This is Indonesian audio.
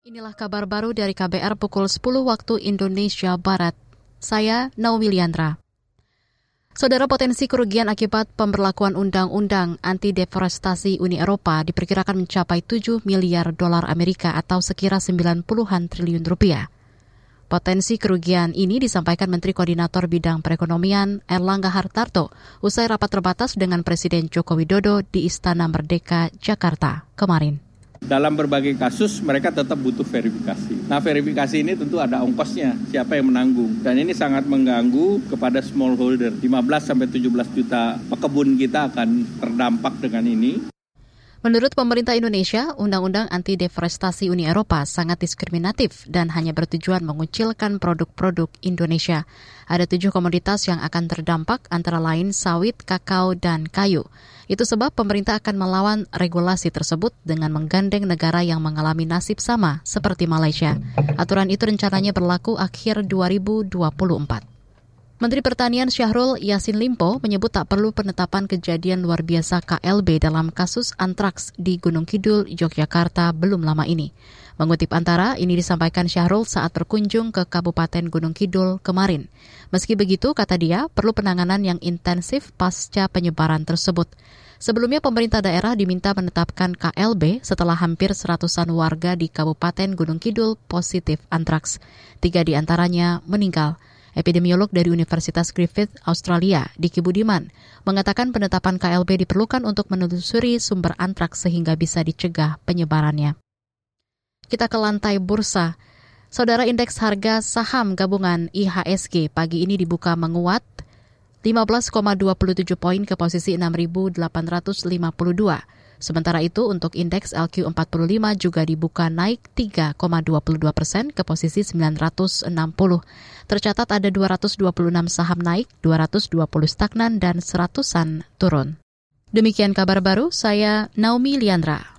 Inilah kabar baru dari KBR pukul 10 waktu Indonesia Barat. Saya Naomi Liandra. Saudara potensi kerugian akibat pemberlakuan undang-undang anti deforestasi Uni Eropa diperkirakan mencapai 7 miliar dolar Amerika atau sekira 90-an triliun rupiah. Potensi kerugian ini disampaikan Menteri Koordinator Bidang Perekonomian Erlangga Hartarto usai rapat terbatas dengan Presiden Joko Widodo di Istana Merdeka, Jakarta kemarin. Dalam berbagai kasus mereka tetap butuh verifikasi. Nah verifikasi ini tentu ada ongkosnya, siapa yang menanggung. Dan ini sangat mengganggu kepada smallholder. 15 sampai 17 juta pekebun kita akan terdampak dengan ini. Menurut pemerintah Indonesia, Undang-Undang Anti Deforestasi Uni Eropa sangat diskriminatif dan hanya bertujuan mengucilkan produk-produk Indonesia. Ada tujuh komoditas yang akan terdampak antara lain sawit, kakao, dan kayu. Itu sebab pemerintah akan melawan regulasi tersebut dengan menggandeng negara yang mengalami nasib sama seperti Malaysia. Aturan itu rencananya berlaku akhir 2024. Menteri Pertanian Syahrul Yasin Limpo menyebut tak perlu penetapan kejadian luar biasa KLB dalam kasus antraks di Gunung Kidul, Yogyakarta belum lama ini. Mengutip antara, ini disampaikan Syahrul saat berkunjung ke Kabupaten Gunung Kidul kemarin. Meski begitu, kata dia, perlu penanganan yang intensif pasca penyebaran tersebut. Sebelumnya pemerintah daerah diminta menetapkan KLB setelah hampir seratusan warga di Kabupaten Gunung Kidul positif antraks. Tiga di antaranya meninggal. Epidemiolog dari Universitas Griffith, Australia, Diki Budiman, mengatakan penetapan KLB diperlukan untuk menelusuri sumber antraks sehingga bisa dicegah penyebarannya. Kita ke lantai bursa. Saudara indeks harga saham gabungan IHSG pagi ini dibuka menguat 15,27 poin ke posisi 6.852. Sementara itu untuk indeks LQ45 juga dibuka naik 3,22 persen ke posisi 960. Tercatat ada 226 saham naik, 220 stagnan, dan seratusan turun. Demikian kabar baru, saya Naomi Liandra.